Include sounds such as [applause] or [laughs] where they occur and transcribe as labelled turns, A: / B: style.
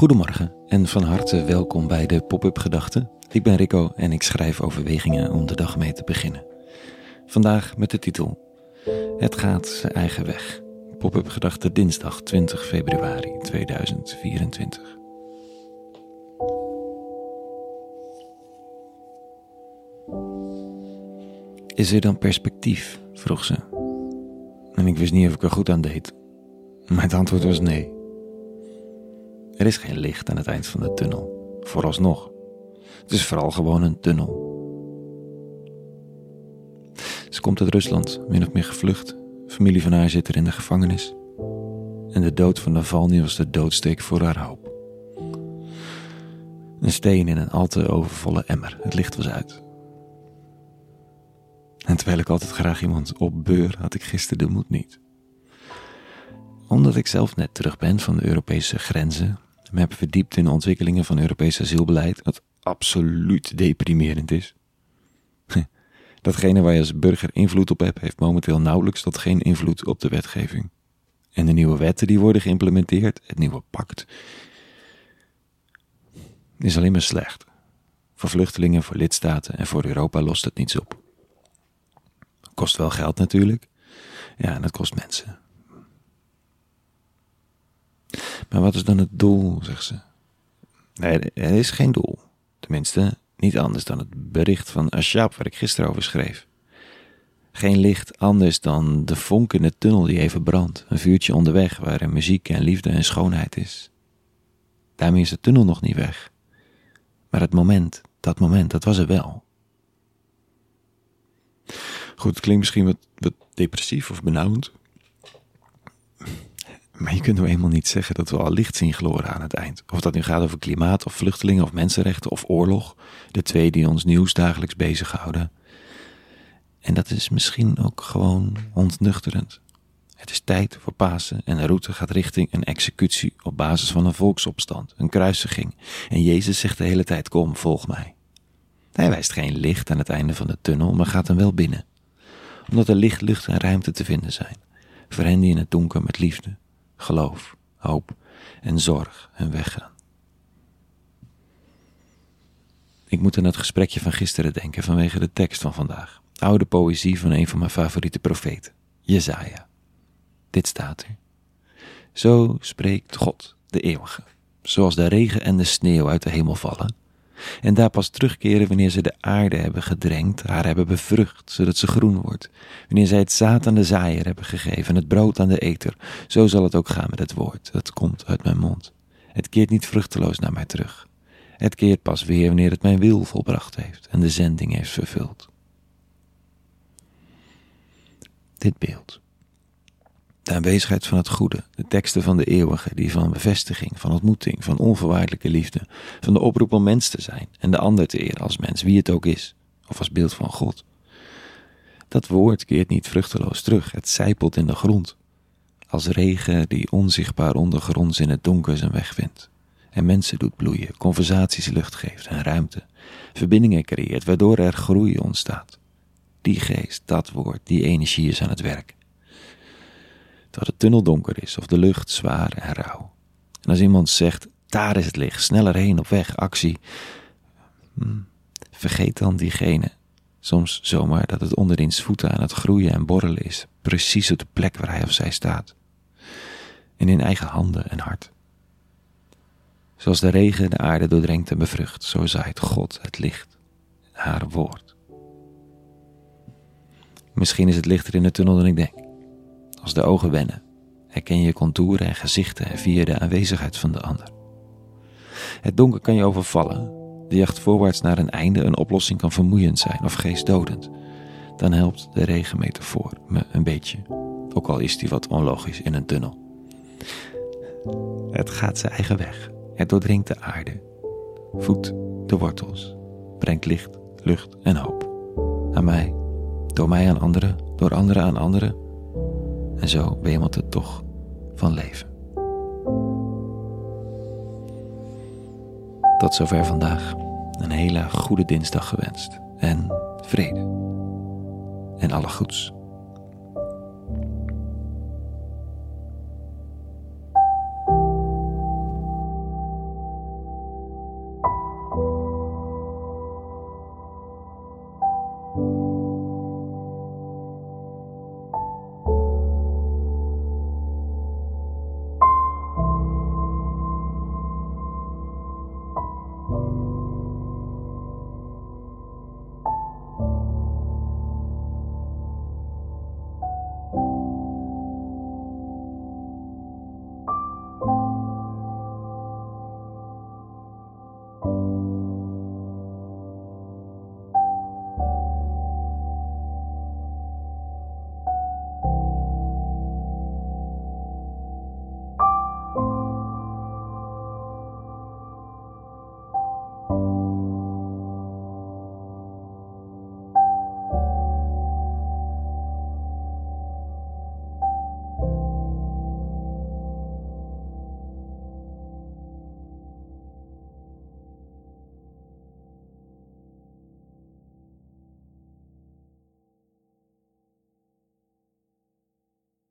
A: Goedemorgen en van harte welkom bij de Pop-up Gedachten. Ik ben Rico en ik schrijf overwegingen om de dag mee te beginnen. Vandaag met de titel Het gaat zijn eigen weg. Pop-up Gedachten dinsdag 20 februari 2024. Is er dan perspectief? vroeg ze. En ik wist niet of ik er goed aan deed. Maar het antwoord was nee. Er is geen licht aan het eind van de tunnel, vooralsnog. Het is vooral gewoon een tunnel. Ze komt uit Rusland, min of meer gevlucht. Familie van haar zit er in de gevangenis. En de dood van Navalny was de doodsteek voor haar hoop. Een steen in een al te overvolle emmer. Het licht was uit. En terwijl ik altijd graag iemand opbeur, had ik gisteren de moed niet. Omdat ik zelf net terug ben van de Europese grenzen, me heb verdiept in de ontwikkelingen van Europees asielbeleid, wat absoluut deprimerend is. [laughs] Datgene waar je als burger invloed op hebt, heeft momenteel nauwelijks tot geen invloed op de wetgeving. En de nieuwe wetten die worden geïmplementeerd, het nieuwe pact, is alleen maar slecht. Voor vluchtelingen, voor lidstaten en voor Europa lost het niets op. Kost wel geld natuurlijk. Ja, en dat kost mensen. Maar wat is dan het doel, zegt ze. Nee, er is geen doel. Tenminste, niet anders dan het bericht van Ashab waar ik gisteren over schreef. Geen licht anders dan de vonk in de tunnel die even brandt. Een vuurtje onderweg waar er muziek en liefde en schoonheid is. Daarmee is de tunnel nog niet weg. Maar het moment, dat moment, dat was er wel. Goed, het klinkt misschien wat, wat depressief of benauwend. Maar je kunt nou eenmaal niet zeggen dat we al licht zien gloren aan het eind. Of dat nu gaat over klimaat of vluchtelingen of mensenrechten of oorlog. De twee die ons nieuws dagelijks bezighouden. En dat is misschien ook gewoon ontnuchterend. Het is tijd voor Pasen en de route gaat richting een executie op basis van een volksopstand, een kruisiging. En Jezus zegt de hele tijd: Kom, volg mij. Hij wijst geen licht aan het einde van de tunnel, maar gaat hem wel binnen. Omdat er licht, lucht en ruimte te vinden zijn. Voor hen die in het donker met liefde, geloof, hoop en zorg hun weg gaan. Ik moet aan het gesprekje van gisteren denken vanwege de tekst van vandaag. Oude poëzie van een van mijn favoriete profeten, Jezaja. Dit staat er. Zo spreekt God, de eeuwige, zoals de regen en de sneeuw uit de hemel vallen, en daar pas terugkeren wanneer ze de aarde hebben gedrenkt, haar hebben bevrucht, zodat ze groen wordt. Wanneer zij het zaad aan de zaaier hebben gegeven, het brood aan de eter, zo zal het ook gaan met het woord, dat komt uit mijn mond. Het keert niet vruchteloos naar mij terug. Het keert pas weer wanneer het mijn wil volbracht heeft en de zending heeft vervuld. Dit beeld de aanwezigheid van het goede, de teksten van de eeuwige, die van bevestiging, van ontmoeting, van onvoorwaardelijke liefde, van de oproep om mens te zijn en de ander te eren als mens, wie het ook is, of als beeld van God. Dat woord keert niet vruchteloos terug, het zijpelt in de grond, als regen die onzichtbaar ondergronds in het donker zijn weg vindt, en mensen doet bloeien, conversaties lucht geeft en ruimte, verbindingen creëert, waardoor er groei ontstaat. Die geest, dat woord, die energie is aan het werk dat tunnel donker is of de lucht zwaar en rauw. En als iemand zegt, daar is het licht, sneller heen op weg, actie, hmm, vergeet dan diegene soms zomaar dat het onder voeten aan het groeien en borrelen is, precies op de plek waar hij of zij staat. En in eigen handen en hart. Zoals de regen de aarde doordrenkt en bevrucht, zo zaait God het licht, haar woord. Misschien is het lichter in de tunnel dan ik denk. Als de ogen wennen, herken je contouren en gezichten via de aanwezigheid van de ander. Het donker kan je overvallen. De jacht voorwaarts naar een einde een oplossing kan vermoeiend zijn of geestdodend. Dan helpt de regenmetafoor me een beetje, ook al is die wat onlogisch in een tunnel. Het gaat zijn eigen weg. Het doordringt de aarde, voedt de wortels, brengt licht, lucht en hoop. Aan mij, door mij aan anderen, door anderen aan anderen en zo wemelt het toch van leven. Tot zover vandaag. Een hele goede dinsdag gewenst. En vrede. En alle goeds.